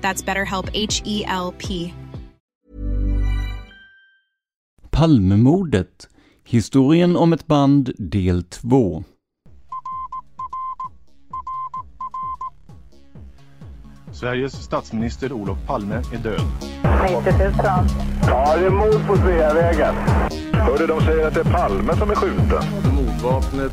That's BetterHelp H E L P. Palmemordet. Historien om ett band del 2. Sveriges statsminister Olof Palme är död. 90 000. Ja, det är mord på Sveavägen. Hörde de säger att det är Palme som är skjuten. Mordvapnet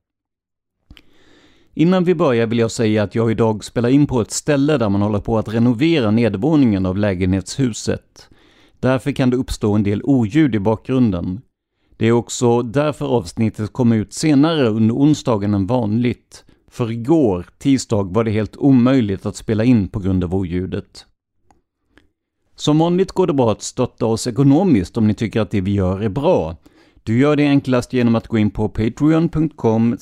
Innan vi börjar vill jag säga att jag idag spelar in på ett ställe där man håller på att renovera nedervåningen av lägenhetshuset. Därför kan det uppstå en del oljud i bakgrunden. Det är också därför avsnittet kommer ut senare under onsdagen än vanligt. För igår, tisdag, var det helt omöjligt att spela in på grund av oljudet. Som vanligt går det bra att stötta oss ekonomiskt om ni tycker att det vi gör är bra. Du gör det enklast genom att gå in på patreon.com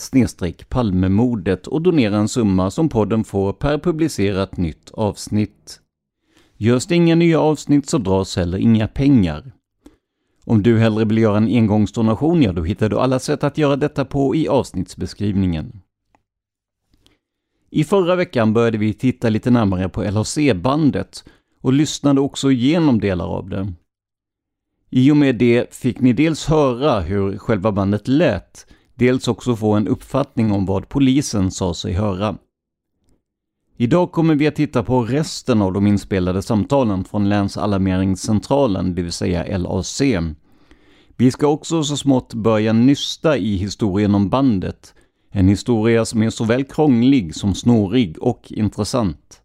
palmemordet och donera en summa som podden får per publicerat nytt avsnitt. Görs det inga nya avsnitt så dras heller inga pengar. Om du hellre vill göra en engångsdonation, ja då hittar du alla sätt att göra detta på i avsnittsbeskrivningen. I förra veckan började vi titta lite närmare på LHC-bandet och lyssnade också igenom delar av det. I och med det fick ni dels höra hur själva bandet lät, dels också få en uppfattning om vad polisen sa sig höra. Idag kommer vi att titta på resten av de inspelade samtalen från Länsalarmeringscentralen, det vill säga LAC. Vi ska också så smått börja nysta i historien om bandet, en historia som är såväl krånglig som snårig och intressant.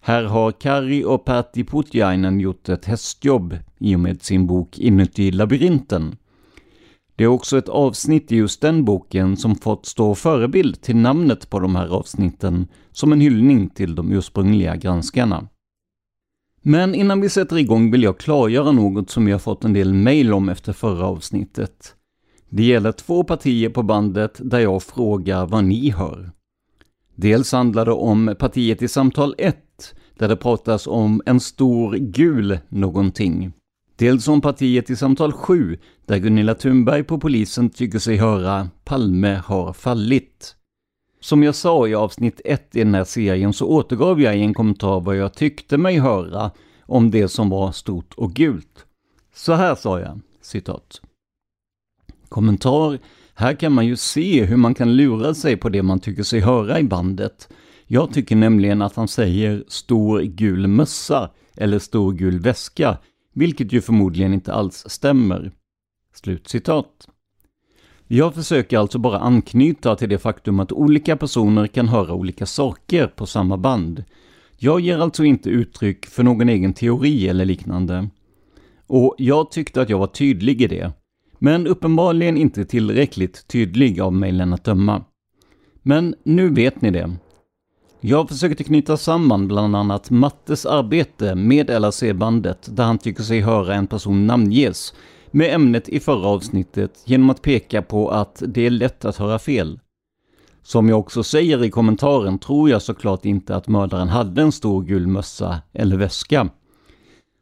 Här har Kari och Pertti Putjainen gjort ett hästjobb i och med sin bok Inuti labyrinten. Det är också ett avsnitt i just den boken som fått stå förebild till namnet på de här avsnitten som en hyllning till de ursprungliga granskarna. Men innan vi sätter igång vill jag klargöra något som jag fått en del mail om efter förra avsnittet. Det gäller två partier på bandet där jag frågar vad ni hör. Dels handlar det om partiet i samtal 1, där det pratas om en stor gul någonting. Dels om partiet i samtal 7, där Gunilla Thunberg på polisen tycker sig höra Palme har fallit. Som jag sa i avsnitt 1 i den här serien så återgav jag i en kommentar vad jag tyckte mig höra om det som var stort och gult. Så här sa jag, citat. Kommentar. Här kan man ju se hur man kan lura sig på det man tycker sig höra i bandet. Jag tycker nämligen att han säger stor gul mössa eller stor gul väska, vilket ju förmodligen inte alls stämmer. Slutcitat. Jag försöker alltså bara anknyta till det faktum att olika personer kan höra olika saker på samma band. Jag ger alltså inte uttryck för någon egen teori eller liknande. Och jag tyckte att jag var tydlig i det. Men uppenbarligen inte tillräckligt tydlig av mejlen att döma. Men nu vet ni det. Jag försökte knyta samman bland annat Mattes arbete med LAC-bandet där han tycker sig höra en person namnges med ämnet i förra avsnittet genom att peka på att det är lätt att höra fel. Som jag också säger i kommentaren tror jag såklart inte att mördaren hade en stor gul mössa eller väska.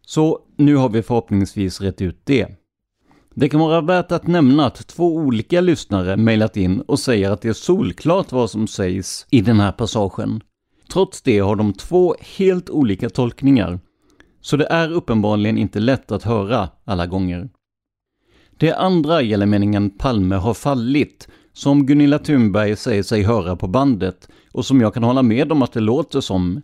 Så nu har vi förhoppningsvis rätt ut det. Det kan vara värt att nämna att två olika lyssnare mejlat in och säger att det är solklart vad som sägs i den här passagen. Trots det har de två helt olika tolkningar. Så det är uppenbarligen inte lätt att höra alla gånger. Det andra gäller meningen Palme har fallit, som Gunilla Thunberg säger sig höra på bandet och som jag kan hålla med om att det låter som.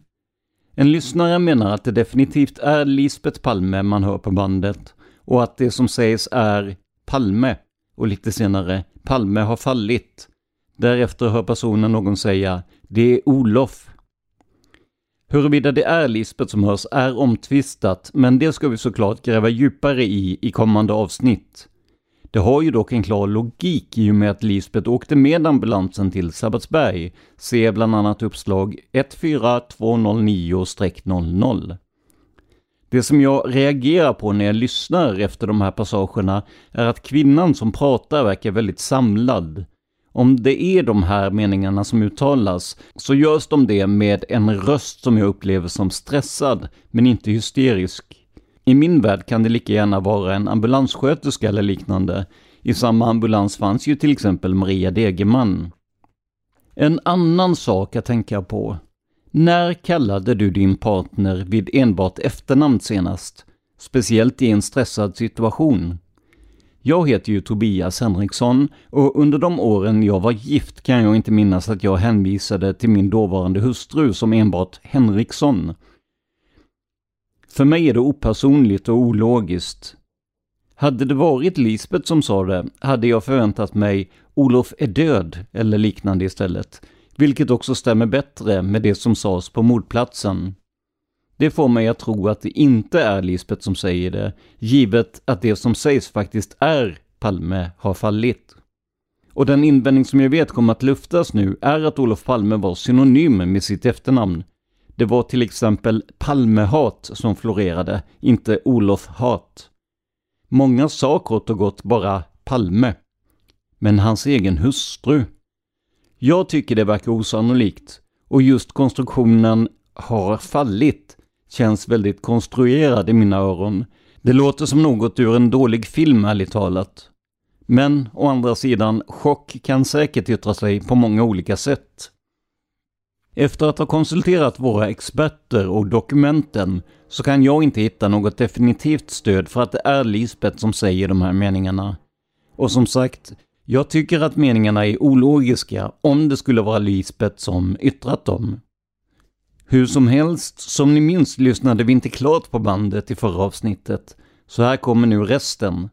En lyssnare menar att det definitivt är Lisbet Palme man hör på bandet och att det som sägs är Palme och lite senare Palme har fallit. Därefter hör personen någon säga det är Olof. Huruvida det är Lisbet som hörs är omtvistat, men det ska vi såklart gräva djupare i i kommande avsnitt. Det har ju dock en klar logik i och med att Lisbet åkte med ambulansen till Sabbatsberg. Se bland annat uppslag 14209-00. Det som jag reagerar på när jag lyssnar efter de här passagerna är att kvinnan som pratar verkar väldigt samlad. Om det är de här meningarna som uttalas så görs de det med en röst som jag upplever som stressad, men inte hysterisk. I min värld kan det lika gärna vara en ambulanssköterska eller liknande. I samma ambulans fanns ju till exempel Maria Degerman. En annan sak att tänka på. När kallade du din partner vid enbart efternamn senast? Speciellt i en stressad situation. Jag heter ju Tobias Henriksson och under de åren jag var gift kan jag inte minnas att jag hänvisade till min dåvarande hustru som enbart Henriksson. För mig är det opersonligt och ologiskt. Hade det varit Lisbet som sa det, hade jag förväntat mig Olof är död eller liknande istället, vilket också stämmer bättre med det som sades på mordplatsen. Det får mig att tro att det inte är Lisbet som säger det, givet att det som sägs faktiskt är Palme har fallit. Och den invändning som jag vet kommer att luftas nu är att Olof Palme var synonym med sitt efternamn, det var till exempel Palmehat som florerade, inte Olof-hat. Många sa kort och gott bara Palme. Men hans egen hustru. Jag tycker det verkar osannolikt och just konstruktionen har fallit känns väldigt konstruerad i mina öron. Det låter som något ur en dålig film ärligt talat. Men å andra sidan, chock kan säkert yttra sig på många olika sätt. Efter att ha konsulterat våra experter och dokumenten så kan jag inte hitta något definitivt stöd för att det är Lisbeth som säger de här meningarna. Och som sagt, jag tycker att meningarna är ologiska om det skulle vara Lisbeth som yttrat dem. Hur som helst, som ni minns lyssnade vi inte klart på bandet i förra avsnittet, så här kommer nu resten.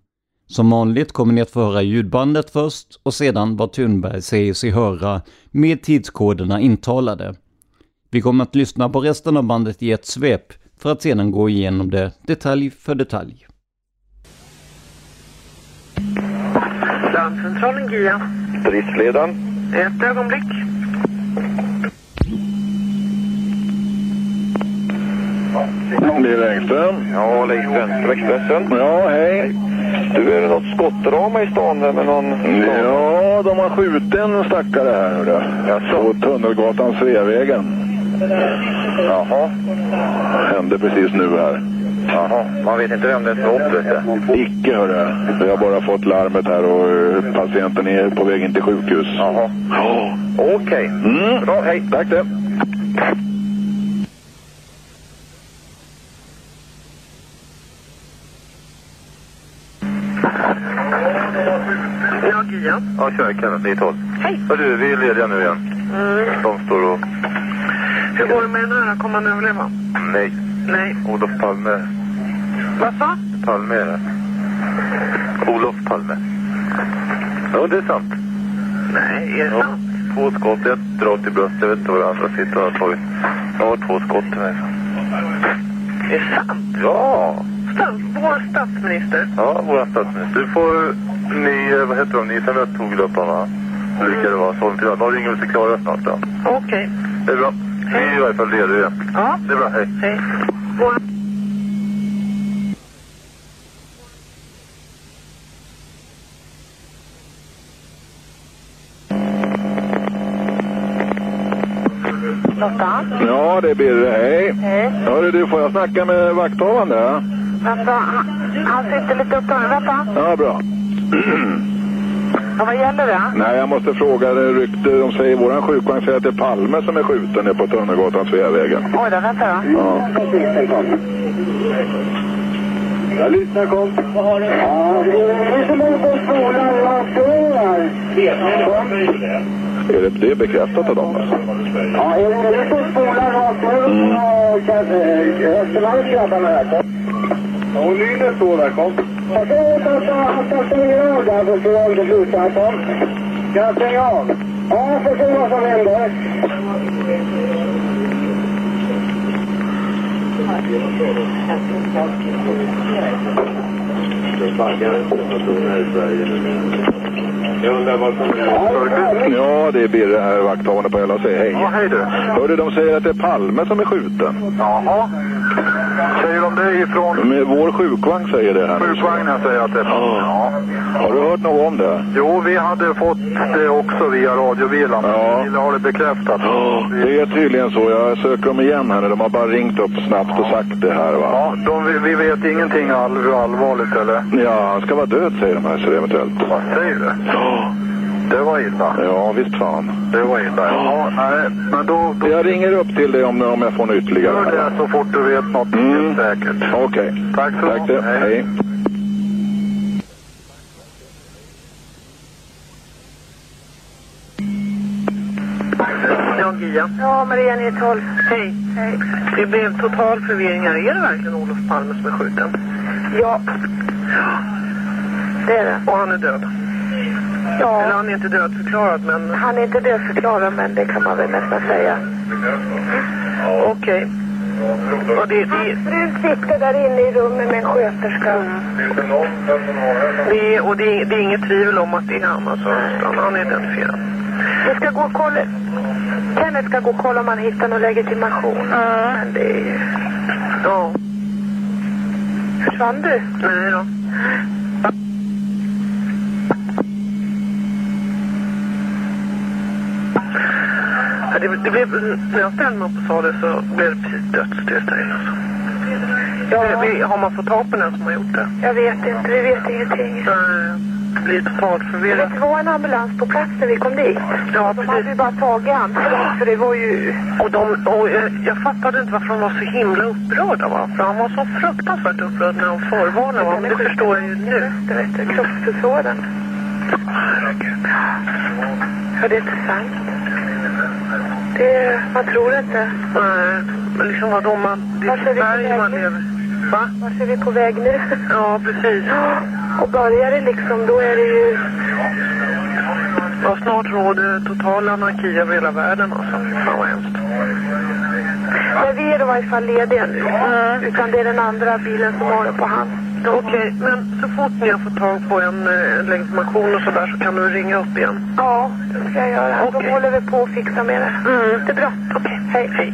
Som vanligt kommer ni att få höra ljudbandet först och sedan vad Thunberg säger sig höra med tidskoderna intalade. Vi kommer att lyssna på resten av bandet i ett svep för att sedan gå igenom det detalj för detalj. Larmcentralen GIA. Driftsledaren. Ett ögonblick. Det är Engström. Ja, Leif Brännström, Expressen. Ja, hej. Du, är det något skottdrama i stan där med någon... Ja, de har skjutit en stackare här nu då. På Tunnelgatan Sveavägen. Jaha. Hände precis nu här. Jaha. Man vet inte vem det är som är offret? Icke hörru. Vi har bara fått larmet här och eh, patienten är på väg in till sjukhus. Jaha. Ja. Okej. Mm. Bra, hej. Tack det. Ja, GIA. Ja, kör Kenneth, 912. Hej. Du, vi är lediga nu igen. Mm. De står och... Hur går det med den här? Kommer han överleva? Nej. Nej. Olof Palme. Vad sa? Palme är det. Olof Palme. Ja, det är sant. Nej, är det Ja, sant? två skott, ett rakt i bröstet. Jag vet inte vad det andra sitter har tagit. Jag har två skott till mig. Är det sant? Ja! Stats, vår statsminister? Ja, vår statsminister. Du får ni, eh, vad heter de, ni som jag tog upp va? Hur lika det var, så till De ringer och förklarar snart då. Okej. Det är bra. Vi är i varje fall redo igen. Ja. Det är bra, hej. Hej. Lotta? Ja, det är Birre. Hej. Hej. Hörru du, får jag snacka med vakthavande? Vänta, han, han sitter lite upptagen. Vänta. Ja, bra. Ja, vad gäller det? Nej, jag måste fråga. Det är rykte, de säger, våran sjukvagn säger att det är Palme som är skjuten nere på Tunnelgatan, Sveavägen. Oj då, vänta då. Ja. Jag lyssnar, kom. Vad har du? Ja, det är som en på skolan rakt över. Är det, det är bekräftat av dem alltså? Ja, är det en liten skola rakt över så kanske Östermalms grabbarna här. Ja, och Nynäs står där, kom. Jag tror att han stänga av där det slutar, kom. Ska jag stänga av? Ja, jag får se vad som händer. Ja, det är Birre här, vakthavande på LAC. Hej. Ja, hej du. Hörde de säger att det är Palme som är skjuten. Jaha. Säger de det ifrån? Med vår sjukvagn säger det här. Sjukvagnen säger att det är Palme, ja. Har du hört något om det? Jo, vi hade fått det också via radiobilen. Ja. Vi ville ha det bekräftat. Det är tydligen så. Jag söker dem igen här. De har bara ringt upp snabbt och sagt det här va? Ja, de, vi, vi vet ingenting all, allvarligt eller? Ja, han ska vara död säger de här så eventuellt. Vad säger du? Ja. Det var illa. Ja, visst fan. Det var illa. Ja, nej, men då, då... Jag ringer upp till dig om, om jag får något ytterligare. Gör det så fort du vet något mm. säkert. Okej. Tack så Tack det. Hej. Hej. Ja, Gia. Ja, Maria Nytorp. Hej. Hej. Det blev total förvirring här. Är det verkligen Olof Palme som är skjuten? Ja. Det är det. Och han är död? Ja. Eller han är inte dödförklarad, men... Han är inte dödförklarad, men det kan man väl nästan säga. Okej. Och det, det... Frun sitter där inne i rummet med en sköterska. Det är, och det är, det är inget tvivel om att det är han, alltså. Han är identifierad. Vi ska gå och kolla. Kenneth ska gå och kolla om han hittar någon legitimation. Men det är. Ja. Försvann du? Nej då. Det, det blev, när jag ställde mig upp och sa det så blev det precis dödstyst här inne. Alltså. Ja. Vi, har man fått tag på den som har gjort det? Jag vet inte, vi vet ingenting. Nej, det blir totalt förvirrat. Det var en ambulans på plats när vi kom dit. Ja, de hade ju bara tagit han för det var ju... Och, de, och jag, jag fattade inte varför de var så himla upprörda va? För han var så fruktansvärt upprörd när de förvarnade va? Men det förstår jag ju nu. Det vet du. Herregud. Ja, det är intressant. Det, man tror inte. Nej, men liksom vadå man... Det är i Sverige man lever. Va? Vart är vi på väg nu? Ja, precis. Och börjar det liksom, då är det ju... Ja, snart råder total anarki över hela världen alltså. Fan vad hemskt. Men vi är i varje fall lediga nu. Mm. Utan det är den andra bilen som har det på hand. Okej, okay, men så fort ni har fått tag på en eh, legitimation och sådär så kan du ringa upp igen. Ja, det ska jag göra. Okay. Då håller vi på att fixa med det. Mm. Det är bra. Okej, okay. hej. Hej.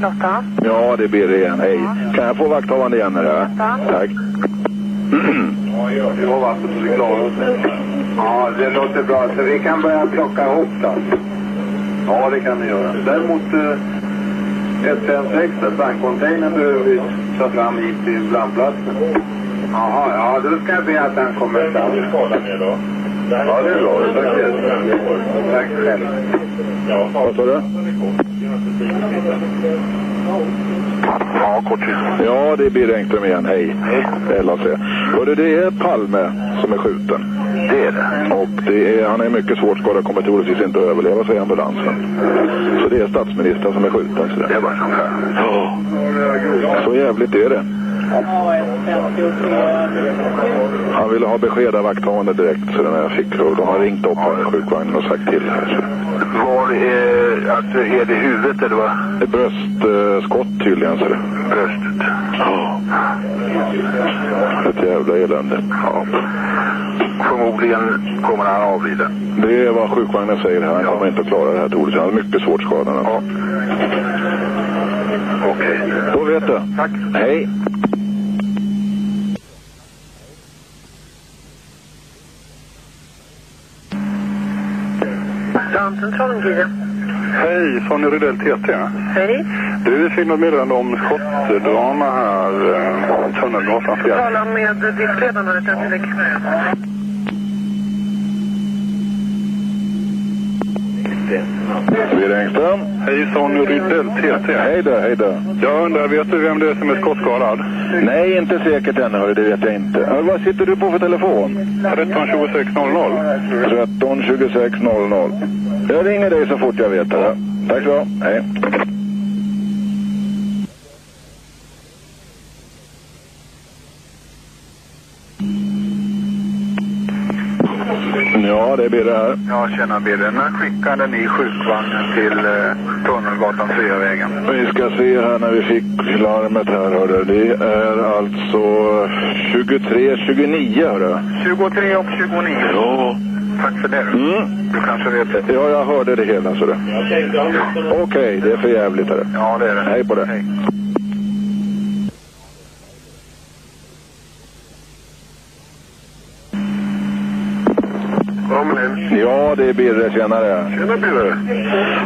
Lotta? Ja, det är Birre igen. Hej. Kan jag få vakthavande igen? Här? Tack. Ja, det var vatten så vi klarar oss. Ja, det låter bra. Så vi kan börja plocka ihop då. Ja, det kan vi göra. Däremot eh, 156, brandcontainern behöver vi ta fram hit till brandplatsen. Jaha, ja, då ska jag be att han kommer fram. Ja, det är bra. Tack Tack själv. Vad sa du? Ja, kort Ja, det är Birre Engström igen. Hej. Hej. LAC. Hörru, det är Palme som är skjuten. Det är det? Och det är, han är mycket svårt skadad, kommer troligtvis inte att överleva, säger ambulansen. Så det är statsministern som är skjuten. Så det är bara så här. Ja. Så jävligt är det. Han ville ha besked av vakthavande direkt så när jag fick och de har ringt upp här i sjukvagnen och sagt till här. Var är, alltså är det huvudet eller vad? Det är bröstskott eh, tydligen. Så det. Bröstet? Ja. Ett jävla elände. Ja. Förmodligen kommer han avlida. Det är vad sjukvagnen säger här. Han ja. kommer inte att klara det här troligtvis. Han är mycket svårt skadad. Ja. Okej. Okay. Då vet du. Tack. Hej. Larmcentralen, Guido. Hej, Sonja Rydell TT. Hej. Du, vi fick något meddelande om skottdrama här, eh, Tunnelgatan 4. Tala med driftledaren ett ögonblick. Birre Engström. Hej, Sonny Rydell, TT. Hej där, hej där. Jag undrar, vet du vem det är som är skottskadad? Nej, inte säkert ännu, hörru, det vet jag inte. Ja, vad sitter du på för telefon? 13 26 00. 13 26 00. Jag ringer dig så fort jag vet det. Tack så Hej. Ja, det är Birre här. Ja, tjena Birre. När skickade ni sjukvagnen till eh, Tunnelgatan Sveavägen? Vi ska se här när vi fick larmet här, hörru. Det är alltså 23, 29, hörru. 23 och 29? Ja. Tack för det. Mm. Du kanske vet det? Ja, jag hörde det hela, det. Okej, okay, det är för jävligt, hörru. Ja, det är det. Hej på det. Hej. Ja, det är Birre. Tjenare. Tjena Birre.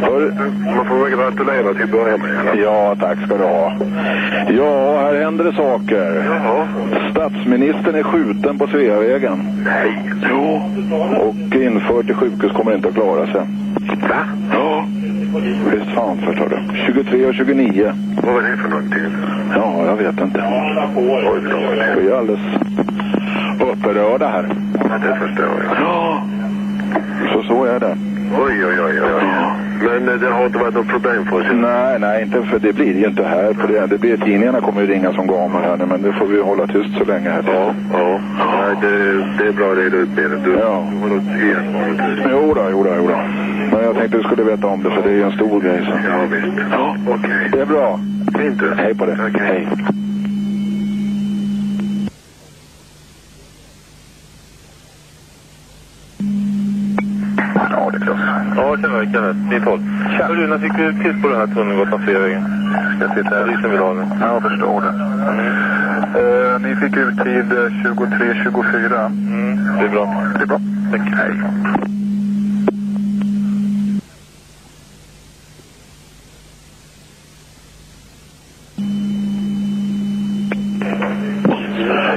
Hör... Man får väl gratulera till att börja med. Ja, tack ska du ha. Ja, här händer det saker. Jaha. Statsministern är skjuten på Sveavägen. Nej. Jo. Och införd till sjukhus kommer inte att klara sig. Va? Ja. Visst fan förstår du. 23 och 29. Vad var det för någonting? Ja, jag vet inte. Oj, Vi är alldeles upprörda här. Ja, det förstår jag. Ja. Så så är det. Oj, oj, oj, oj. Men eh, det har inte varit något problem för oss? Nej, nej, inte för det blir ju inte här. På det, det blir, tidningarna kommer ju ringa som gamer här nu, men det får vi hålla tyst så länge här. Ja, ja. Nej, det, det är bra det du Birre. Du, Ja. håller igen. Jo då, jo då, jo då. Men jag tänkte du skulle veta om det, för det är ju en stor grej. Så. Ja, visst. Ja. Okej. Det är bra. Fint du. Hej på det. Okej. Hej. Klart. Ja, tjena Kenneth. Din Paul. Hör du, när fick du tips på den här Tunnelgatan Sveavägen? Ska titta här. Polisen vill ha den. Ja, jag förstår det. Eh, ni fick ut tid eh, 23.24. Mm, det är bra. Det är bra. Tack. Hej.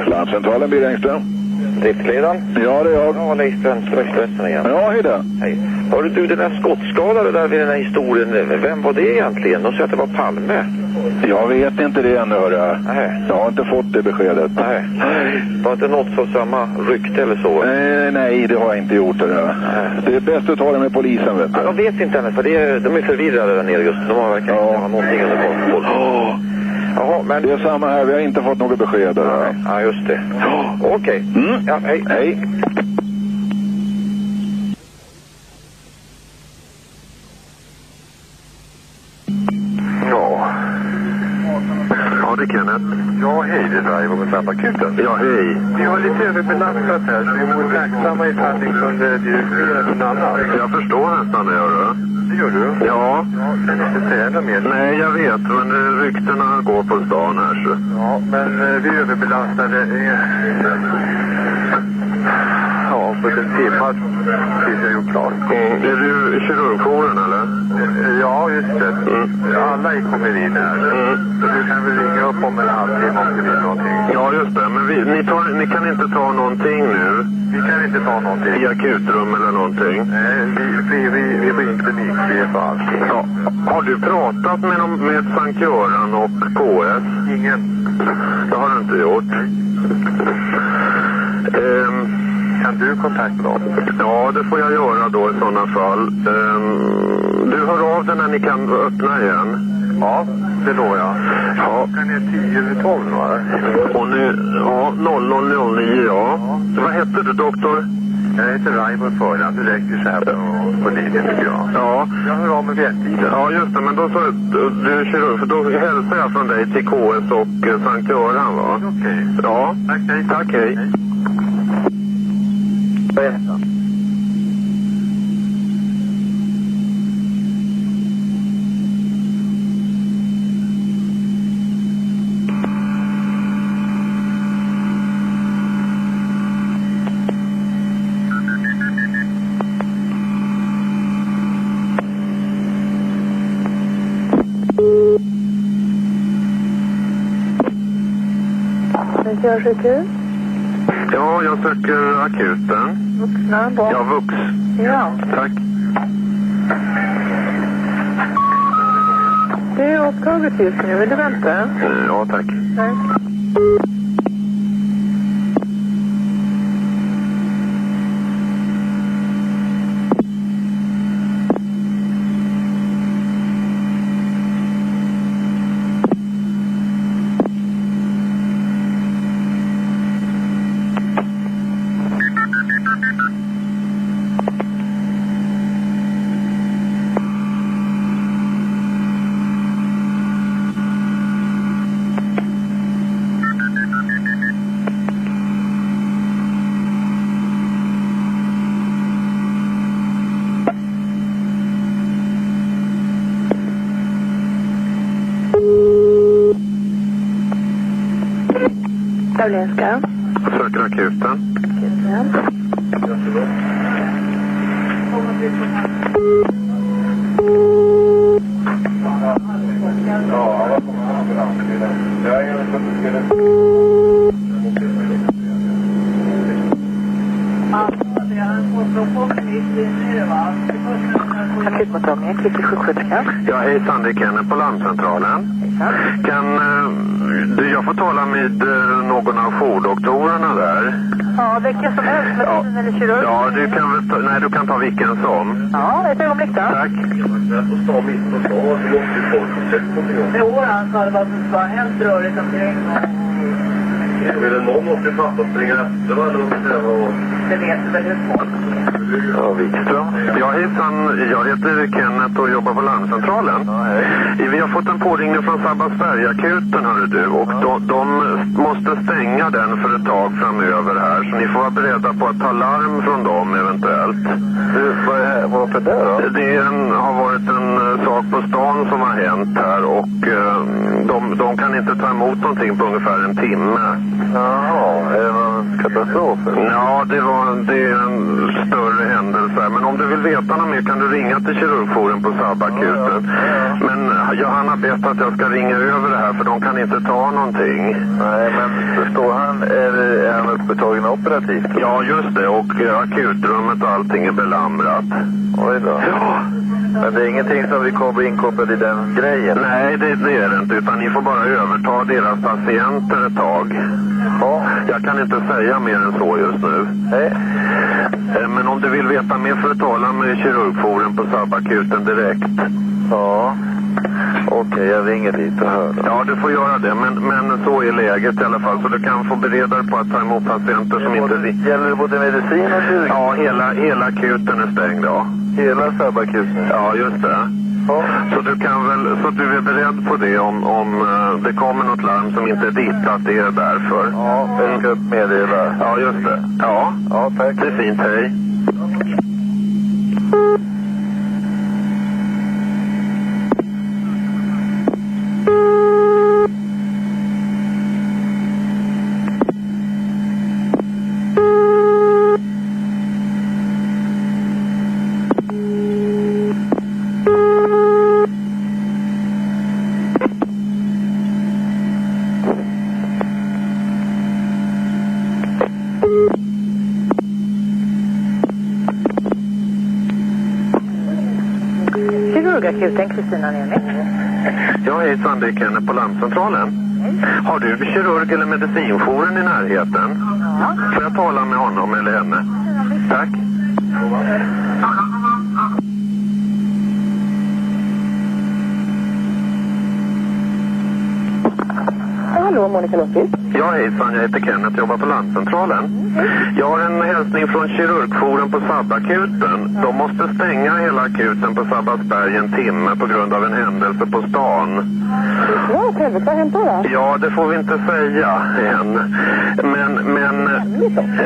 Larmcentralen, Birre Engström. Driftledaren? Ja, det är jag. Ja, Leif Strömström Expressen igen. Ja, hej där. Hej. Hörru du, den där skottskadade där vid den här historien, vem var det egentligen? De säger att det var Palme. Jag vet inte det ännu, hörru. Nej. Jag har inte fått det beskedet. Nej. Var inte något av samma rykte eller så? Eh, nej, det har jag inte gjort. Hörru. Det är bäst att ta det med polisen, vet du. Ja, jag vet inte än, för det är, de är förvirrade där nere just. De har verkligen Ja. inte någonting under kontroll. Jaha, men... det är samma här. Vi har inte fått något besked. Hörru. Ja, just det. Okej. Mm. Ja, hej. Hej. Ja. Ja, det är Kenneth. Ja, hej, det är Raivo med Snabbakuten. Ja, hej. Vi har lite överbelastat här, så vi vore tacksamma ifall ni kunde dirigera någon annan. Jag förstår nästan det, gör du. Det gör du? Ja. Kan du inte säga mer? Nej, jag vet, men eh, ryktena går på stan här, så. Ja, men eh, vi är överbelastade. För en timme tills jag gjort klart. Mm. Är du kirurgjouren eller? Ja, just det. Mm. Alla kommer in här. Så du kan väl ringa upp om en halvtimme om det blir någonting. Ja, just det. Men vi, ni, tar, ni kan inte ta någonting nu? Vi kan inte ta någonting. I akutrum eller någonting? Nej, vi, vi, vi, vi är på klinikchef och allt. Ja. Har du pratat med, dem, med Sankt Göran och KS? Ingen. Det har du inte gjort? Ehm, Kan du kontakta dem? ja, det får jag göra då i sådana fall. Ehm, du hör av dig när ni kan öppna igen? Ja, det lovar jag. Ja. Klockan är tio över tolv, va? Och nu, ja, 0009, ja. Vad hette du, doktor? Jag heter Raimo förnamn. Det räcker så här på, på linjen, tycker jag. Ja. Jag hör av mig vid ett-tiden. Ja, just det. Men då så, du kirurg, för då hälsar jag från dig till KS och Sankt Göran, va? Okej. Ja. Tack, hej. Tack, hej. Mentalsjukhus? Ja, jag söker akuten. Vuxna? Barn? Ja, Vux. Ja. Tack. Det är upptaget just nu. Vill du vänta? Eh, Ja, tack. Tack. Karolinska. Söker akuten. Akutmottagningen, Klippig sjuksköterska. Ja, hej Sandra Kenne på larmcentralen. Kan eh, jag få tala med eh, någon av jourdoktorerna där? Ja, vilken som helst, medicin eller kirurg. Ja, du kan väl ta, nej, du kan ta vilken som. Ja, ett ögonblick då. Tack. Jo, han sa det var som var helt rörigt omkring. Någon måste fatta springa efter varandra. Det vet Ja, Wikström. Ja, hejsan. Jag heter Kenneth och jobbar på larmcentralen. Ja, hej. Vi har fått en påringning från Sabbatsbergakuten, hörru du. Och de, de måste stänga den för ett tag framöver här. Så ni får vara beredda på att ta larm från dem eventuellt. Du, vad är, varför det då? Det en, har varit en eh, sak på stan som har hänt här och eh, de, de kan inte ta emot någonting på ungefär en timme. Jaha, är det någon katastrof? Ja, det, var, det är en större händelse. Men om du vill veta något mer kan du ringa till kirurgjouren på Sabbakuten. Men Johanna har bett att jag ska ringa över det här för de kan inte ta någonting. Nej, men förstår han, är, är han upptagen operativt? Ja, just det. Och akutrummet och allting är belamrat. Oj då. Ja. Men det är ingenting som vi kommer inkopplade i den grejen? Nej, det, det är det inte. Utan ni får bara överta deras patienter ett tag. Ja. Jag kan inte säga mer än så just nu. Nej. Eh, Men om du vill veta mer får du tala med kirurgjouren på Sabbakuten direkt. Ja. Okej, jag ringer dit och hör då. Ja, du får göra det. Men, men så är läget i alla fall. Så du kan få bereda dig på att ta emot patienter som inte... ri- Gäller det både medicin och kirurgi? Ja, hela, hela akuten är stängd, ja. Hela Sabbakuten? Ja, just det. Ja. Så du kan väl, så du är beredd på det om, om eh, det kommer något larm som inte är ditt, att det är därför. Ja, jag ska meddela. Ja, just det. Ja, Ja, tack. det är fint. Hej. Akuten, Kristina Nemi. Ja, hejsan, det är Kenneth på larmcentralen. Har du kirurg eller medicinjouren i närheten? Ja. Får jag tala med honom eller henne? Tack. Hallå, Monica Lundqvist. Ja, hejsan, jag heter Kenneth, jobbar på larmcentralen. Jag har en hälsning från kirurgforum på Sabbakuten. De måste stänga hela akuten på Sabbatsberg en timme på grund av en händelse på stan. Ja, åt helvete, vad har hänt då? då? Ja, det får vi inte säga än. Men, men...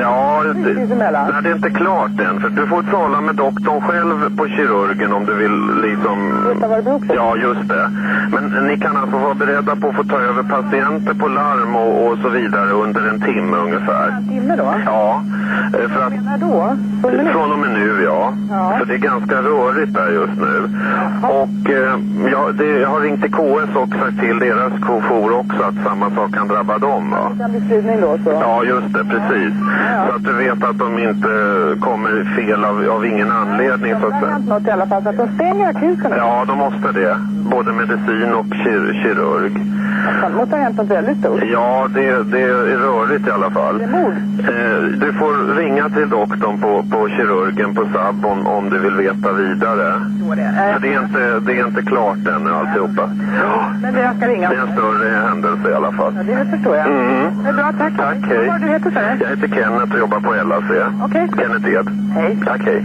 Ja, det, nej, det är inte klart än. För du får tala med doktorn själv på kirurgen om du vill liksom... Veta vad det beror på? Ja, just det. Men ni kan alltså vara beredda på att få ta över patienter på larm och, och så vidare under en timme ungefär. En timme då? Ja, för att... När då? Från och med nu, ja. Ja. För det är ganska rörigt där just nu. Och eh, ja, det, jag har ringt till KS och sagt till deras jour också att samma sak kan drabba dem. Va? Bli spridning då, så. Ja, just det, precis. Så att du vet att de inte kommer fel av, av ingen anledning så Det har hänt något i alla fall, så att de stänger akuten. Ja, de måste det. Både medicin och kir kirurg. Det måste ha hänt något väldigt stort. Ja, det, det är rörigt i alla fall. Det är mord. Eh, du får ringa till doktorn på, på kirurgen på SAB om, om du vill veta vidare. För det är inte, det är inte klart ännu alltihopa. Men det jag ska ringa. Det är en större händelse i alla fall. Ja, det förstår jag. Mm. Det är bra, tack. Tack, hej. Vad det du heter, du? Jag heter Kenneth och jobbar på LAC. Okej. Kenneth Ed. Hej. Tack, hej.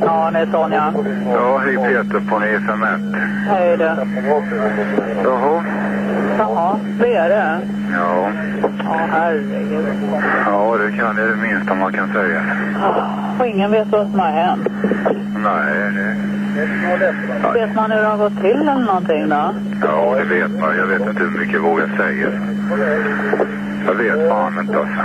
Ja, det är Sonja. Ja, hej Peter på FM1. Hej du. Jaha. Jaha, det är det? Ja. Ja, herregud. Ja, det kan det är det minsta man kan säga. Och ingen vet vad som har hänt. Nej, det... Vet man hur det har gått till eller någonting då? Ja, det vet man. Jag vet inte hur mycket jag vågar säga. Jag vet fan inte alltså.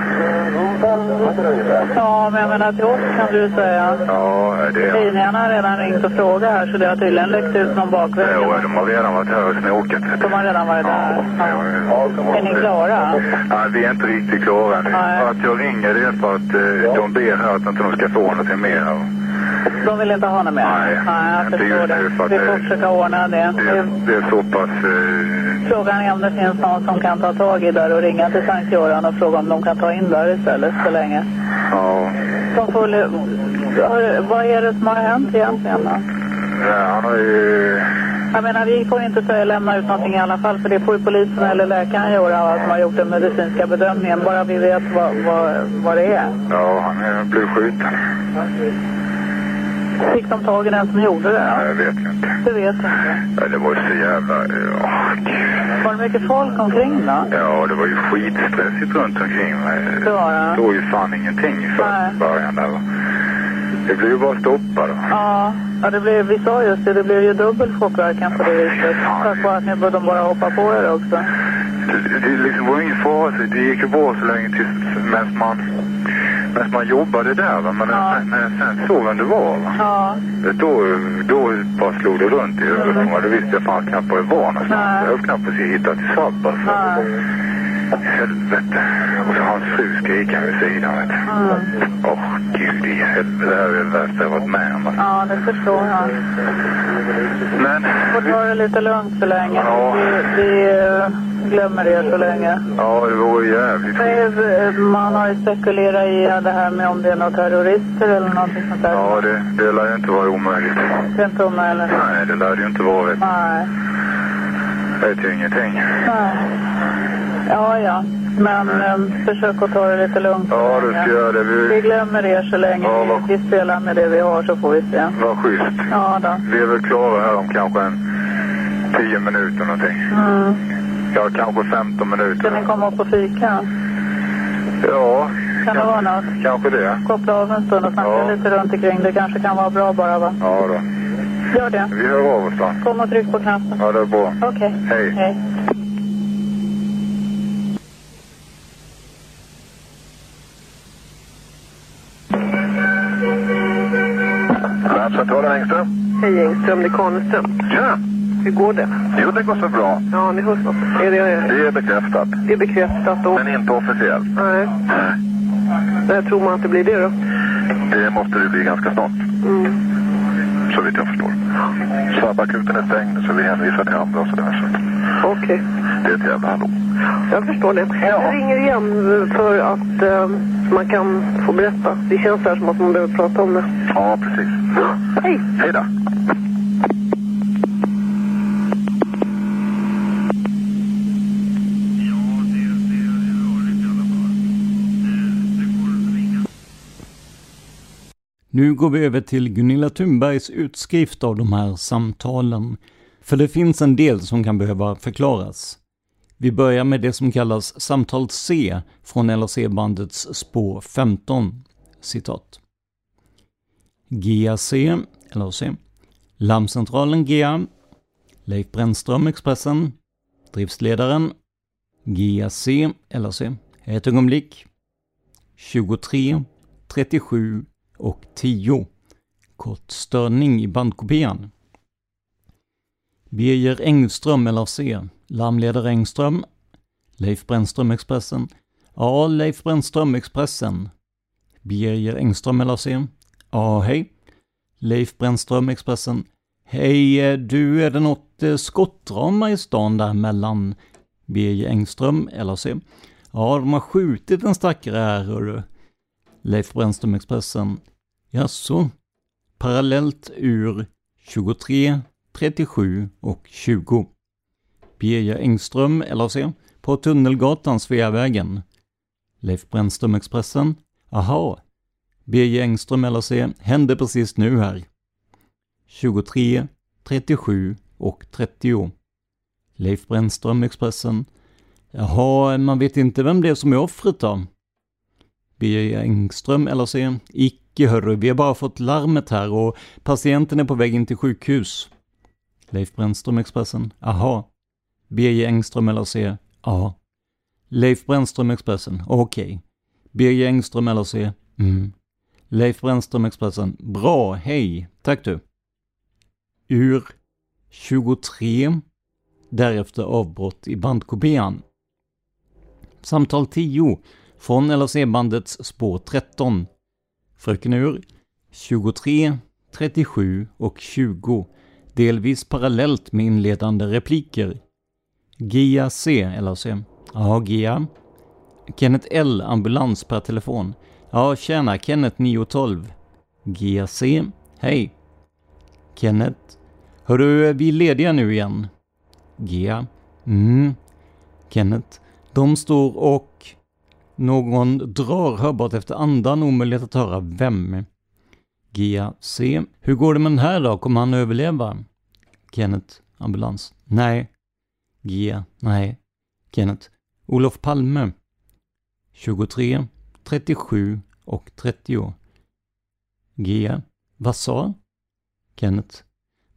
Ja, men jag menar till oss kan du säga. Ja, det... Tidningarna har redan ringt och frågat här så det har tydligen läckt ut någon bakväg. Jo, de har redan varit här och snokat. De har redan varit där. Ja. Är ni klara? Nej, vi är inte riktigt klara nu. Att jag ringer det är för att eh, de ber här att inte de ska få någonting mer. De vill inte ha något mer? Nej, Nej jag inte förstår nu det. Vi får försöka ordna det. Det, det är så pass... Eh, Frågan är om det finns någon som kan ta tag i där och ringa till Sankt Göran och fråga om de kan ta in där istället så länge. ja, De får, vad är det som har hänt egentligen då? ja, han har ju... Jag menar, vi får inte säga lämna ut någonting i alla fall för det får ju polisen eller läkaren göra som har gjort den medicinska bedömningen. Bara vi vet vad, vad, vad det är. Ja, han är blev skjuten. Fick de tag i den som gjorde det? Ja, jag vet inte. Det vet inte. Ja, det var ju så jävla... Ja, gud. Var det mycket folk omkring då? Ja, det var ju skitstressigt runt omkring mig. Det var det. Det var ju fan ingenting i Nej. början där. Det blir ju bara stoppa då. Ja, ja det blev, vi sa just det, det blev ju dubbel chockverkan på det viset. Tack vare att ni de bara hoppa på er också. Det, det liksom var ingen fara, det gick ju bra så länge tills medan man, medan man jobbade där. Va? Men Ja. när, när jag sen såg vem det var, va? Ja, Då, då bara slog det runt i huvudet på mig. Då visste jag fan knappt var jag var någonstans. Jag har knappt precis hittat till Svabba. nej. Helvete. Och så hans fru skrikande vid sidan. vet du. Mm. Åh, gud i helvete. Det här är det värsta jag varit med om. Ja, det förstår jag. Men, Får ta det lite lugnt så länge. Ja. Vi, vi glömmer det så länge. ja det vore jävligt Nej, Man har ju spekulerat i det här med om det är några terrorister eller någonting sånt där. Ja, det, det lär ju inte vara omöjligt. Det är inte omöjligt. Nej, det lär det ju inte vara. Vet. Nej. Det vet ju ingenting. Nej. Ja, ja. Men eh, försök att ta det lite lugnt. Ja, du ska göra det. Vi Vi, glömmer er så länge. Ja, vad- Vi spelar med det vi har så får vi se. vad schysst. Ja då. Vi är väl klara här om kanske en tio minuter någonting. Mm. Ja, kanske 15 minuter. Ska ni komma upp och fika? Ja, Kan det vara något? kanske det. Koppla av en stund och snacka Ja. lite runt omkring. Det kanske kan vara bra bara va? Ja då. Gör det. Vi hör av oss då. Kom och tryck på knappen. Ja, det är bra. Okej. Hej. Hej. Larmcentralen Engström. Hej Engström, det är Kaneström. Tjena! Hur går det? Jo, det går så bra. Ja, ni hörs något. Är det, Det är bekräftat. det är bekräftat då? Men inte officiellt. Nej. När tror man att det blir det då? Det måste det bli ganska snart. Mm. Så vitt jag förstår. Snabbakuten är stängd så vi hänvisar till andra och sådär. Så Okej. det är ett jävla hallå. Jag förstår det. Jag ringer igen för att eh, man kan få berätta. Det känns här som att man behöver prata om det. Ja, precis. Hej! Hej då! Nu går vi över till Gunilla Thunbergs utskrift av de här samtalen, för det finns en del som kan behöva förklaras. Vi börjar med det som kallas samtal C från LAC-bandets spår 15. Citat. GAC, LAC. Larmcentralen GA, Leif Brännström, Expressen, Driftsledaren, GAC, LAC. ett ögonblick, 23, 37 och 10. Kort störning i bandkopian. Birger Engström LRC, larmledare Engström, Leif Brännström Expressen. Ja, Leif Brännström Expressen. Birger Engström LRC. Ja, hej. Leif Brännström Expressen. Hej, eh, du, är det något eh, skottdrama i stan där mellan Birger Engström LRC? Ja, de har skjutit en stackare här, hörru. Leif Brännström Expressen. Jaså? Parallellt ur 23, 37 och 20. Birger Engström, LAC, på Tunnelgatan, Sveavägen. Leif Brännström Expressen. Aha. Birger Engström, LAC, hände precis nu här. 23, 37 och 30. Leif Brännström Expressen. Jaha, man vet inte vem det är som är offret då? Birger Engström, LAC, Icke hörru, vi har bara fått larmet här och patienten är på väg in till sjukhus. Leif Brännström, Expressen. Aha. Birger Engström, LRC. Ja. Leif Brännström, Expressen. Okej. Birger Engström, LRC. Mm. Leif Brännström, Expressen. Bra, hej. Tack du. Ur 23. Därefter avbrott i bandkopian. Samtal 10 från LRC-bandets spår 13. Fröken Ur 23, 37 och 20. Delvis parallellt med inledande repliker. Gia C, LAC. Ja, Gia. Kenneth L, ambulans per telefon. Ja, tjena, Kenneth 912. Gia C. Hej. Kenneth. Hörru, vi är lediga nu igen. Gia. Mm. Kenneth. De står och... Någon drar hörbart efter andan, omöjligt att höra vem. Gia C. Hur går det med den här då? Kommer han överleva? Kenneth. Ambulans. Nej. Gia. Nej. Kenneth. Olof Palme. 23, 37 och 30. Gia. Vad sa? Kenneth.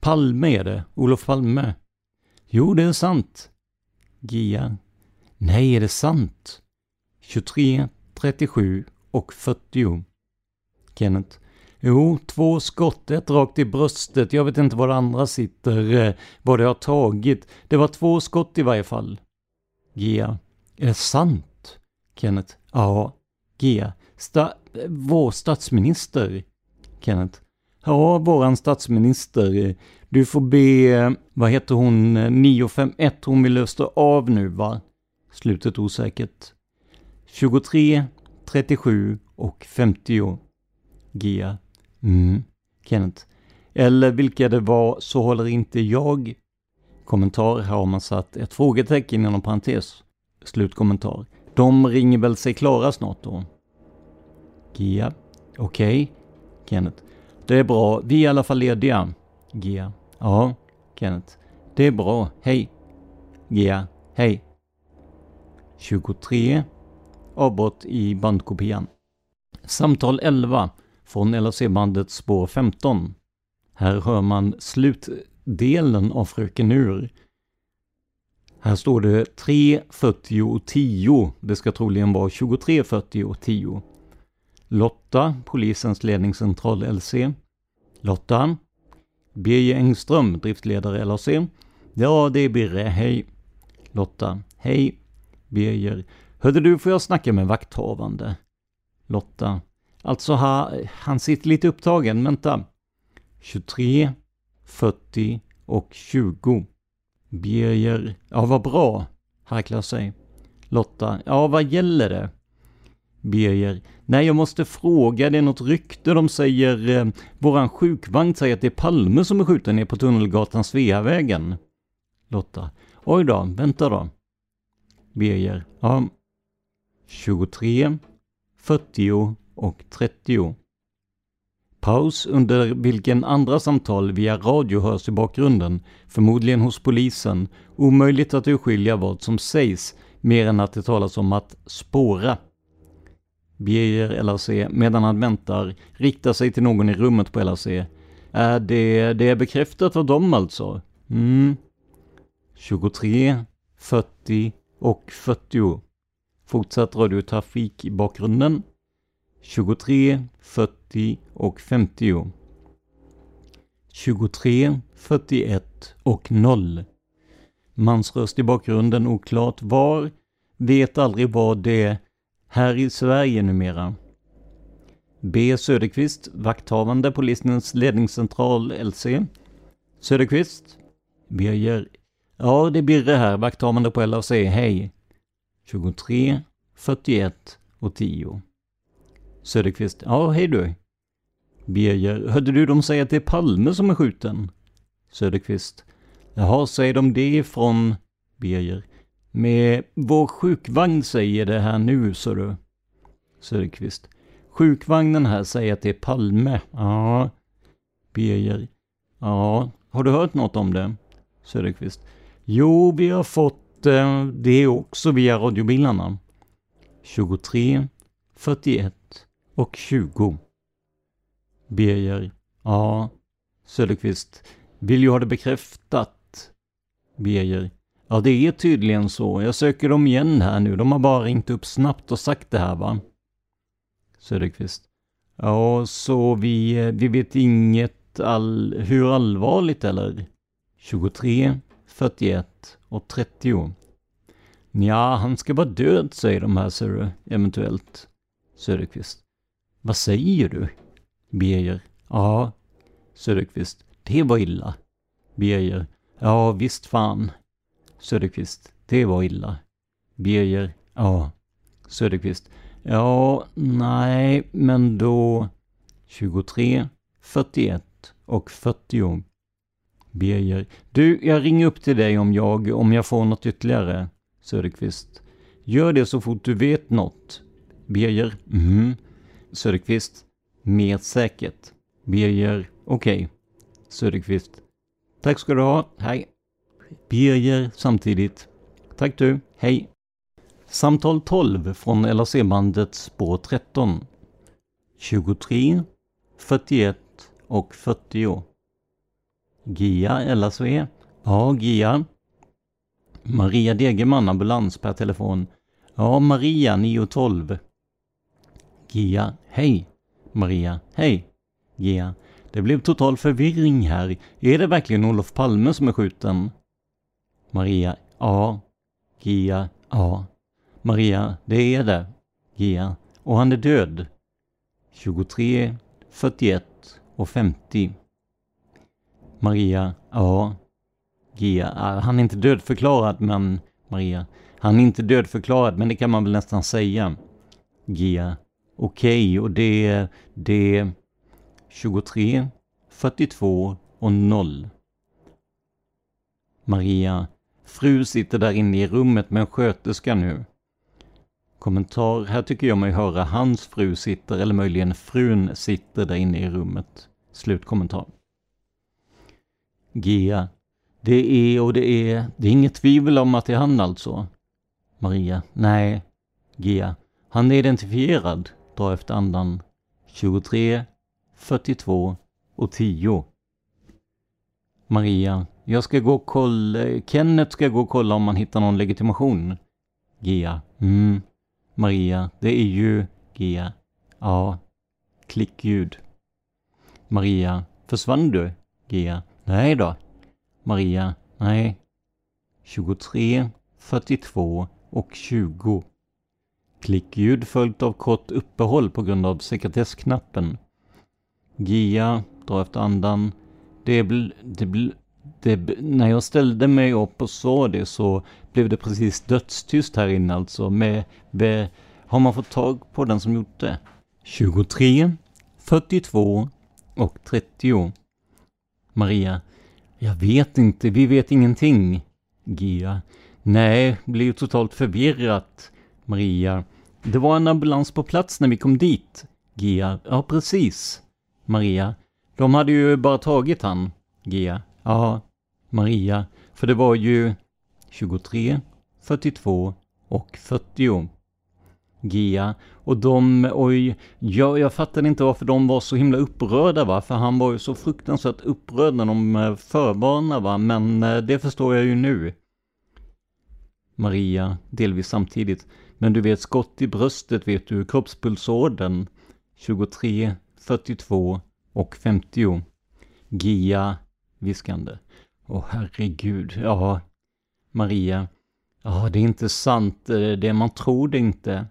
Palme är det, Olof Palme. Jo, det är sant. Gia. Nej, är det sant? 23, 37 och 40. Kenneth. Jo, två skott, ett rakt i bröstet. Jag vet inte var det andra sitter, eh, vad det har tagit. Det var två skott i varje fall. Gia. Är det sant? Kenneth. Ja. Gia. Sta vår statsminister. Kenneth. Ja, våran statsminister. Du får be, vad heter hon, 951, hon vill lösa av nu va? Slutet osäkert. 23, 37 och 50. Gia. Mm. Kenneth. Eller vilka det var så håller inte jag. Kommentar, här har man satt ett frågetecken inom parentes. Slutkommentar. De ringer väl sig klara snart då? Gia. Okej. Okay. Kenneth. Det är bra, vi är i alla fall lediga. Gia. Ja. Kenneth. Det är bra, hej. Gia. Hej. 23. Avbrott i bandkopian. Samtal 11 från LAC-bandet spår 15. Här hör man slutdelen av Fröken Ur. Här står det 3.40 och 10. Det ska troligen vara 23.40 och 10. Lotta, polisens ledningscentral LC. Lotta. Birger Engström, driftledare LAC. Ja, det är Birre, hej. Lotta. Hej. Birger. Hörde du, får jag snacka med vakthavande? Lotta. Alltså, ha, han sitter lite upptagen, vänta. 23, 40 och 20. Birger. Ja, vad bra. Harklar sig. Lotta. Ja, vad gäller det? Birger. Nej, jag måste fråga, det är något rykte de säger, eh, våran sjukvagn säger att det är Palme som är skjuten ner på Tunnelgatan Sveavägen. Lotta. Oj då, vänta då. Birger. Ja. 23, 40 och 30. Paus under vilken andra samtal via radio hörs i bakgrunden, förmodligen hos polisen. Omöjligt att urskilja vad som sägs, mer än att det talas om att spåra. Birger LAC, medan han väntar, riktar sig till någon i rummet på LAC. Är det, det är bekräftat av dem alltså? Mm. 23, 40 och 40. Fortsatt radiotrafik i bakgrunden. 23, 40 och 50. 23, 41 och 0. Mansröst i bakgrunden oklart var. Vet aldrig vad det här i Sverige numera. B. Söderqvist, vakthavande på Listens ledningscentral LC. Söderqvist. Birger. Ja, det är Birre här, vakthavande på LAC. Hej. 23, 41 och 10. Söderqvist. Ja, hej du. Birger. Hörde du dem säga att det är Palme som är skjuten? Söderqvist. Jaha, säger de det från Birger? Med vår sjukvagn säger det här nu, sa du. Söderqvist. Sjukvagnen här säger att det är Palme. Ja. Birger. Ja. Har du hört något om det? Söderqvist. Jo, vi har fått Eh, det är också via radiobilarna. 23, 41 och 20. Birger. Ja. Söderqvist. Vill ju ha det bekräftat. Birger. Ja, det är tydligen så. Jag söker dem igen här nu. De har bara ringt upp snabbt och sagt det här va? Söderqvist. Ja, så vi, eh, vi vet inget all, hur allvarligt eller? 23, 41 och 30. Ja, han ska vara död säger de här ser du, eventuellt. Söderqvist. Vad säger du? Birger. Ja. Söderqvist. Det var illa. Birger. Ja, visst fan. Söderqvist. Det var illa. Birger. Ja. Söderqvist. Ja, nej, men då 23, 41 och 40. Birger. Du, jag ringer upp till dig om jag, om jag får något ytterligare. Söderqvist. Gör det så fort du vet något. Birger. Mhm. Söderqvist. Mer säkert. Birger. Okej. Okay. Söderqvist. Tack ska du ha. Hej. Birger samtidigt. Tack du. Hej. Samtal 12 från LAC-bandet spår 13. 23, 41 och 40. Gia LSV. Ja, Gia. Maria Degerman, ambulans per telefon. Ja, Maria 912. Gia. Hej. Maria. Hej. Gia. Det blev total förvirring här. Är det verkligen Olof Palme som är skjuten? Maria. Ja. Gia. Ja. Maria. Det är det. Gia. Och han är död. 23, 41 och 50. Maria. Ja. Gia. Äh, han är inte dödförklarad men Maria. Han är inte dödförklarad men det kan man väl nästan säga. Gia. Okej, okay, och det, det 23, 42 och 0. Maria. Fru sitter där inne i rummet med en sköterska nu. Kommentar. Här tycker jag mig höra hans fru sitter, eller möjligen frun sitter där inne i rummet. Slutkommentar. Gia. Det är och det är, det är inget tvivel om att det är han alltså. Maria. Nej. Gia. Han är identifierad. Dra efter andan. 23, 42 och 10. Maria. Jag ska gå och kolla, Kenneth ska gå och kolla om man hittar någon legitimation. Gia. Mm. Maria. Det är ju Gia. Ja. Klickljud. Maria. Försvann du? Gia. Nej då. Maria. Nej. 23, 42 och 20. Klickljud följt av kort uppehåll på grund av sekretessknappen. Gia drar efter andan. Det bl... Det bl, det, när jag ställde mig upp och sa det så blev det precis dödstyst här inne alltså. Med, med, har man fått tag på den som gjort det? 23, 42 och 30. Maria. Jag vet inte, vi vet ingenting. Gia. Nej, blir ju totalt förvirrat. Maria. Det var en ambulans på plats när vi kom dit. Gia. Ja, precis. Maria. De hade ju bara tagit han. Gia. Ja. Maria. För det var ju 23, 42 och 40. Gia. Och de, oj, jag, jag fattade inte varför de var så himla upprörda va, för han var ju så fruktansvärt upprörd när de eh, förvarnade va, men eh, det förstår jag ju nu. Maria, delvis samtidigt. Men du vet skott i bröstet vet du, kroppspulsådern 23, 42 och 50. Gia viskande. Åh herregud, ja. Maria. Ja, det är inte sant, Det det man tror det inte.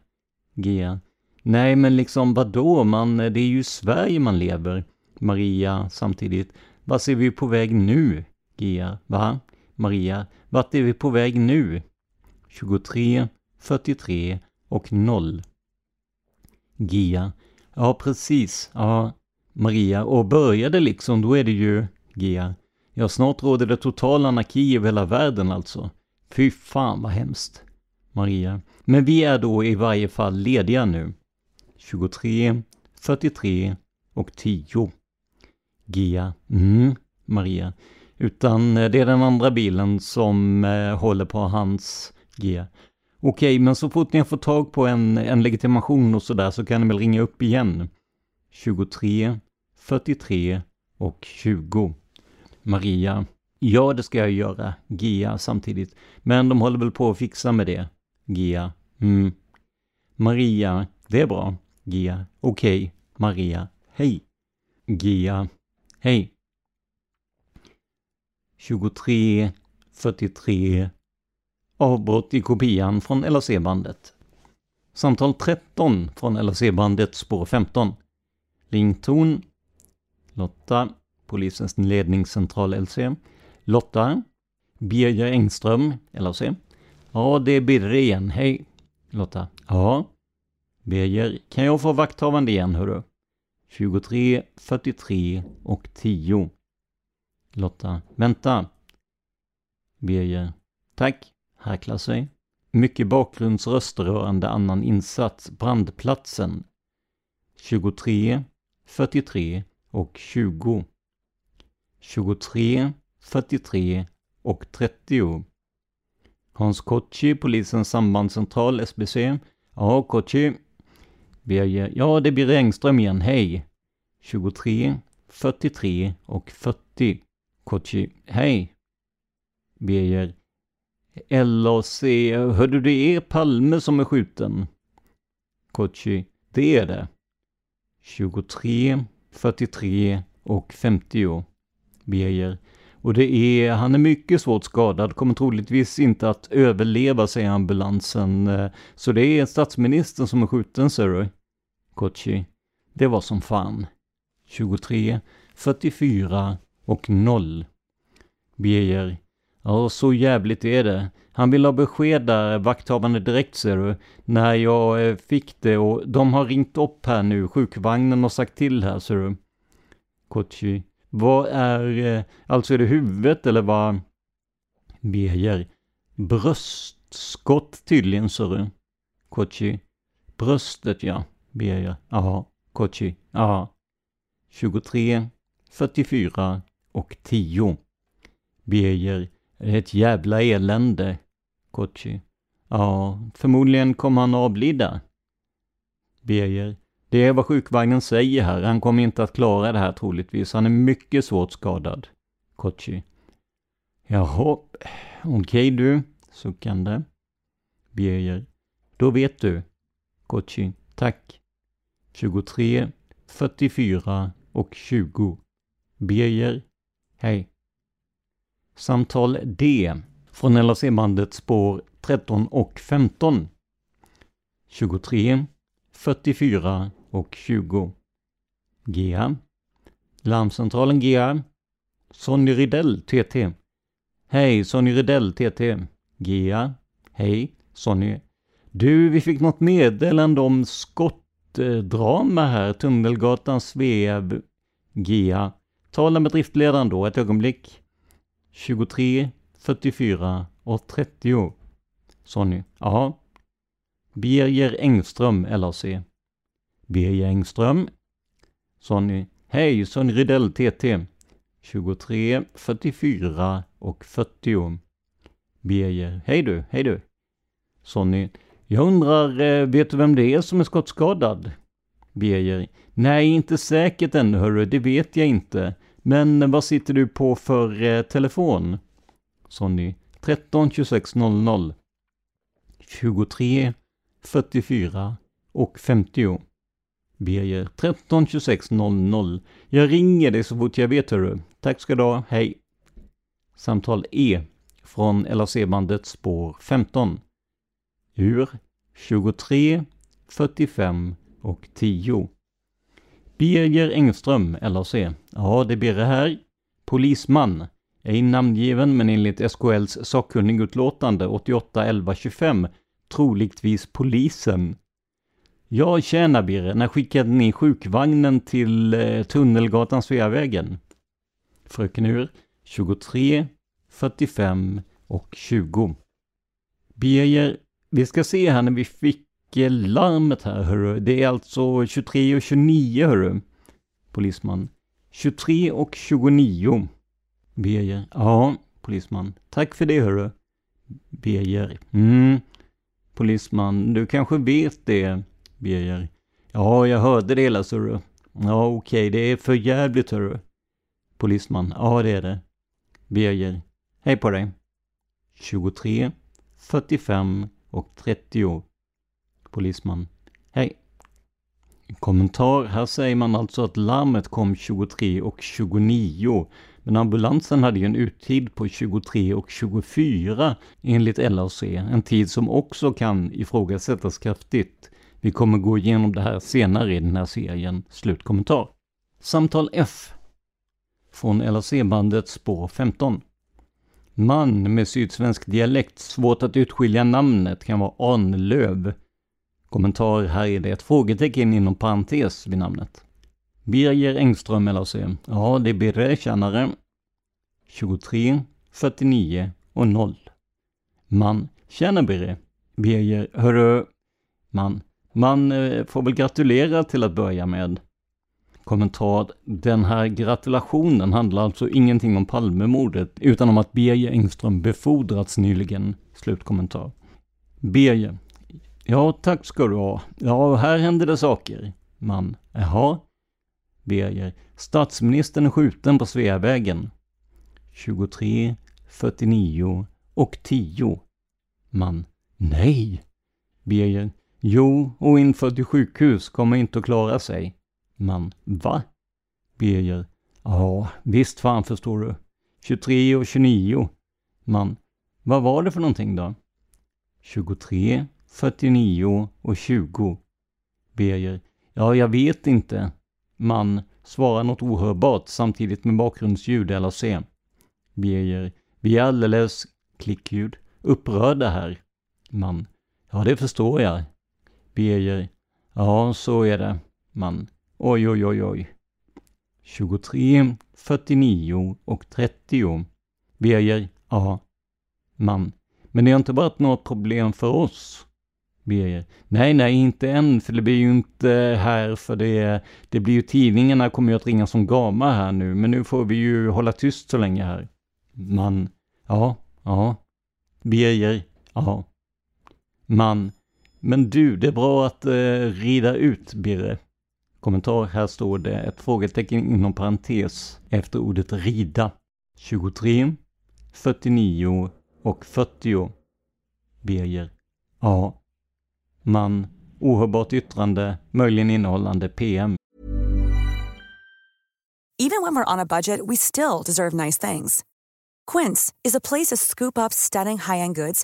Gia. Nej, men liksom vadå, man, det är ju Sverige man lever. Maria samtidigt. Vart är vi på väg nu? Gia. Va? Maria. Vart är vi på väg nu? 23, 43 och 0. Gia. Ja, precis. Ja, Maria. Och började liksom, då är det ju Gia. Ja, snart råder det total anarki över hela världen alltså. Fy fan vad hemskt. Maria. Men vi är då i varje fall lediga nu. 23, 43 och 10. Gia. Mm, Maria. Utan eh, det är den andra bilen som eh, håller på hans Gia. Okej, men så fort ni har fått tag på en, en legitimation och sådär så kan ni väl ringa upp igen. 23, 43 och 20. Maria. Ja, det ska jag göra. Gia samtidigt. Men de håller väl på att fixa med det. Gia. Mm. Maria. Det är bra. Gia. Okej. Okay. Maria. Hej. Gia. Hej. 23, 43 Avbrott i kopian från LAC-bandet. Samtal 13 från LAC-bandet spår 15. Rington. Lotta. Polisens ledningscentral LC. Lotta. Birger Engström, LAC. Ja, det är Birre igen. Hej. Lotta. Ja. Birger. Kan jag få vakthavande igen, hörru? 23, 43 och 10. Lotta. Vänta. Birger. Tack häklar sig. Mycket bakgrundsröst rörande annan insats, brandplatsen. 23, 43 och 20. 23, 43 och 30. Hans Kotschi, polisens sambandscentral, SBC. Ja, Kotschi. Birger. Ja, det blir Engström igen, hej. 23, 43 och 40. Kotschi. Hej. Birger. LAC. Hörde du, det är Palme som är skjuten. Kotschi. Det är det. 23, 43 och 50. Birger. Och det är, han är mycket svårt skadad, kommer troligtvis inte att överleva, säger ambulansen. Eh, så det är statsministern som är skjuten, ser du. Kochi. Det var som fan. 23, 44 och 0. Beijer. Ja, så jävligt är det. Han vill ha besked där, vakthavande direkt ser du, när jag eh, fick det och de har ringt upp här nu, sjukvagnen och sagt till här ser du. Kochi. Vad är, eh, alltså är det huvudet eller vad? Birger. Bröstskott tydligen ser du. Kochi. Bröstet ja. Birger. Jaha. Kochi. Ja. 23, 44 och 10. Birger. Det är ett jävla elände. Kochi. Ja, förmodligen kommer han avlida. Birger. Det är vad sjukvagnen säger här. Han kommer inte att klara det här troligtvis. Han är mycket svårt skadad. Kochi. Jaha, okej okay, du. Suckande. Birger. Då vet du. Kochi. Tack. 23, 44 och 20. Birger. Hej. Samtal D från LAC-bandet spår 13 och 15. 23, 44 och 20. GA. Larmcentralen GA. Sonny Rydell TT. Hej, Sonny Rydell TT. GA. Hej, Sonny. Du, vi fick något meddelande om skottdrama här, Tunnelgatan, Sveab GA. Tala med driftledaren då, ett ögonblick. 23, 44 och 30. Sonny. Ja. Birger Engström, LAC. Birger Engström. Sonny. Hej, Sonny Rydell, TT. 23, 44 och 40. Birger. Hej du, hej du. Sonny. Jag undrar, eh, vet du vem det är som är skottskadad? Birger. Nej, inte säkert ännu hörru, det vet jag inte. Men vad sitter du på för eh, telefon? Sonny. 13 26 00. 23 44 och 50. Birger 13 26 00. Jag ringer dig så fort jag vet hörru. Tack ska du ha, hej. Samtal E från LAC-bandet spår 15. Ur 23 45 och 10. Birger Engström, LAC. Ja, det är Birre här. Polisman. Ej namngiven, men enligt SKLs sakkunnigutlåtande 88 11 25 troligtvis polisen. Ja, tjena Birre, när skickade ni sjukvagnen till eh, Tunnelgatan Sveavägen? Fröken Ur, 23, 45 och 20. Birger, vi ska se här när vi fick eh, larmet här hörru. Det är alltså 23 och 29 hörru. Polisman. 23 och 29. Birger. Ja, polisman. Tack för det hörru. Birger. Mm. Polisman. Du kanske vet det. Birger. Ja, jag hörde det hela hörru. Ja, okej, okay. det är för jävligt hörru. Polisman. Ja, det är det. Birger. Hej på dig. 23, 45 och 30. Polisman. Hej. Kommentar. Här säger man alltså att larmet kom 23 och 29. Men ambulansen hade ju en uttid på 23 och 24 enligt LAC. En tid som också kan ifrågasättas kraftigt. Vi kommer gå igenom det här senare i den här serien. Slutkommentar. Samtal F. Från LAC-bandet spår 15. Man med sydsvensk dialekt, svårt att utskilja namnet, kan vara Arnlöv. Kommentar, här är det ett frågetecken inom parentes vid namnet. Birger Engström LAC. Ja, det är Birre, tjänare. 23, 49 och 0. Man. Tjena Birre. Birger, hörru. Man. Man eh, får väl gratulera till att börja med. Kommentar. Den här gratulationen handlar alltså ingenting om Palmemordet, utan om att Birger Engström befordrats nyligen. Slutkommentar. Birger. Ja, tack ska du ha. Ja, här händer det saker. Man. Jaha. Birger. Statsministern är skjuten på Sveavägen. 23, 49 och 10. Man. Nej! Birger. Jo, och införd till sjukhus kommer inte att klara sig. Man. Va? Birger. Ja, visst fan förstår du. 23 och 29. Man. Vad var det för någonting då? 23, 49 och 20. Birger. Ja, jag vet inte. Man svarar något ohörbart samtidigt med bakgrundsljud eller se. Birger. Vi är alldeles, klickljud, upprörda här. Man. Ja, det förstår jag. Birger. Ja, så är det. Man. Oj, oj, oj, oj. 23, 49 och 30. Birger. Ja. Man. Men det har inte varit något problem för oss. Birger. Nej, nej, inte än, för det blir ju inte här, för det, det blir ju tidningarna kommer ju att ringa som gama här nu, men nu får vi ju hålla tyst så länge här. Man. Ja, ja. Birger. Ja. Man. Men du, det är bra att eh, rida ut, Birre. Kommentar, här står det ett frågetecken inom parentes efter ordet rida. 23, 49 och 40. Birger. Ja. Man. Ohörbart yttrande, möjligen innehållande PM. Even when we're on a budget we still deserve nice things. Quince is a place to scoop up stunning high-end goods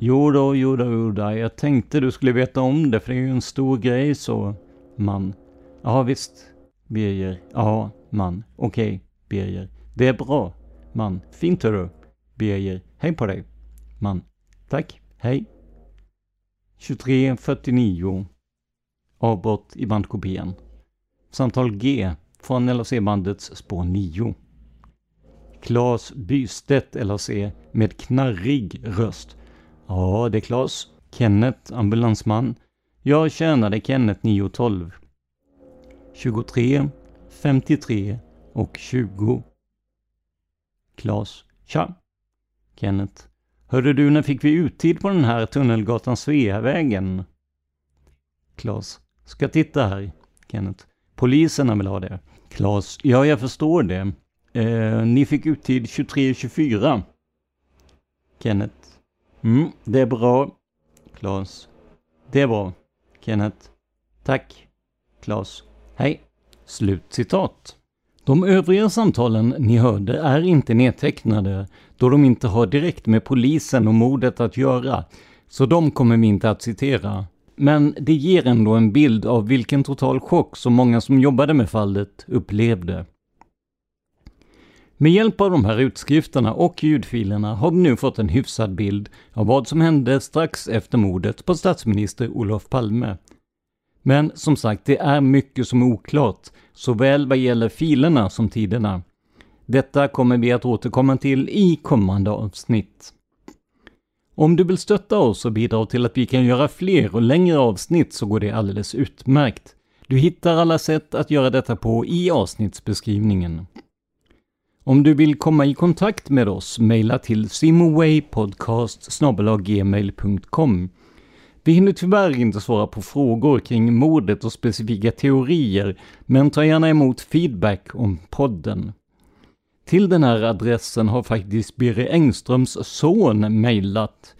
jo då, jo då, jo då. Jag tänkte du skulle veta om det, för det är ju en stor grej så. Man. Ja visst. Birger. Ja, man. Okej, okay, Birger. Det är bra. Man. Fint hörru. Birger. Hej på dig. Man. Tack. Hej. 23.49. Avbrott i bandkopian. Samtal G från LAC-bandets spår 9. Klas Bystedt LAC, med knarrig röst. Ja, det är Klas. Kenneth, ambulansman. Jag tjänade Kenneth 912. 23, 53 och 20. Klas. Tja. Kenneth. Hörde du, när fick vi uttid på den här Tunnelgatan Sveavägen? Klas. Ska titta här. Kenneth. Poliserna vill ha det. Klas. Ja, jag förstår det. Eh, ni fick uttid 23.24. Kenneth. Mm, det är bra. Klas. Det är bra. Kenneth. Tack. Klas. Hej. Slut citat. De övriga samtalen ni hörde är inte nedtecknade då de inte har direkt med polisen och mordet att göra, så de kommer vi inte att citera. Men det ger ändå en bild av vilken total chock som många som jobbade med fallet upplevde. Med hjälp av de här utskrifterna och ljudfilerna har vi nu fått en hyfsad bild av vad som hände strax efter mordet på statsminister Olof Palme. Men som sagt, det är mycket som är oklart, såväl vad gäller filerna som tiderna. Detta kommer vi att återkomma till i kommande avsnitt. Om du vill stötta oss och bidra till att vi kan göra fler och längre avsnitt så går det alldeles utmärkt. Du hittar alla sätt att göra detta på i avsnittsbeskrivningen. Om du vill komma i kontakt med oss, mejla till simowaypodcast.gmail.com vi hinner tyvärr inte svara på frågor kring mordet och specifika teorier, men ta gärna emot feedback om podden. Till den här adressen har faktiskt Birre Engströms son mejlat.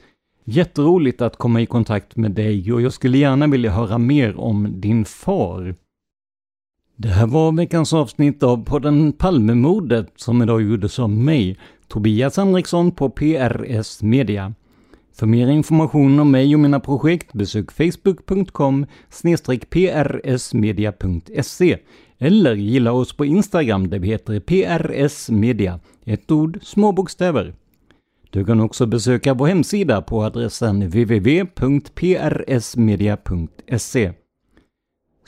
Jätteroligt att komma i kontakt med dig och jag skulle gärna vilja höra mer om din far. Det här var veckans avsnitt av podden Palmemordet som idag gjordes av mig, Tobias Henriksson på PRS Media. För mer information om mig och mina projekt besök facebook.com prsmedia.se eller gilla oss på Instagram där vi heter prsmedia, ett ord, små bokstäver. Du kan också besöka vår hemsida på adressen www.prsmedia.se.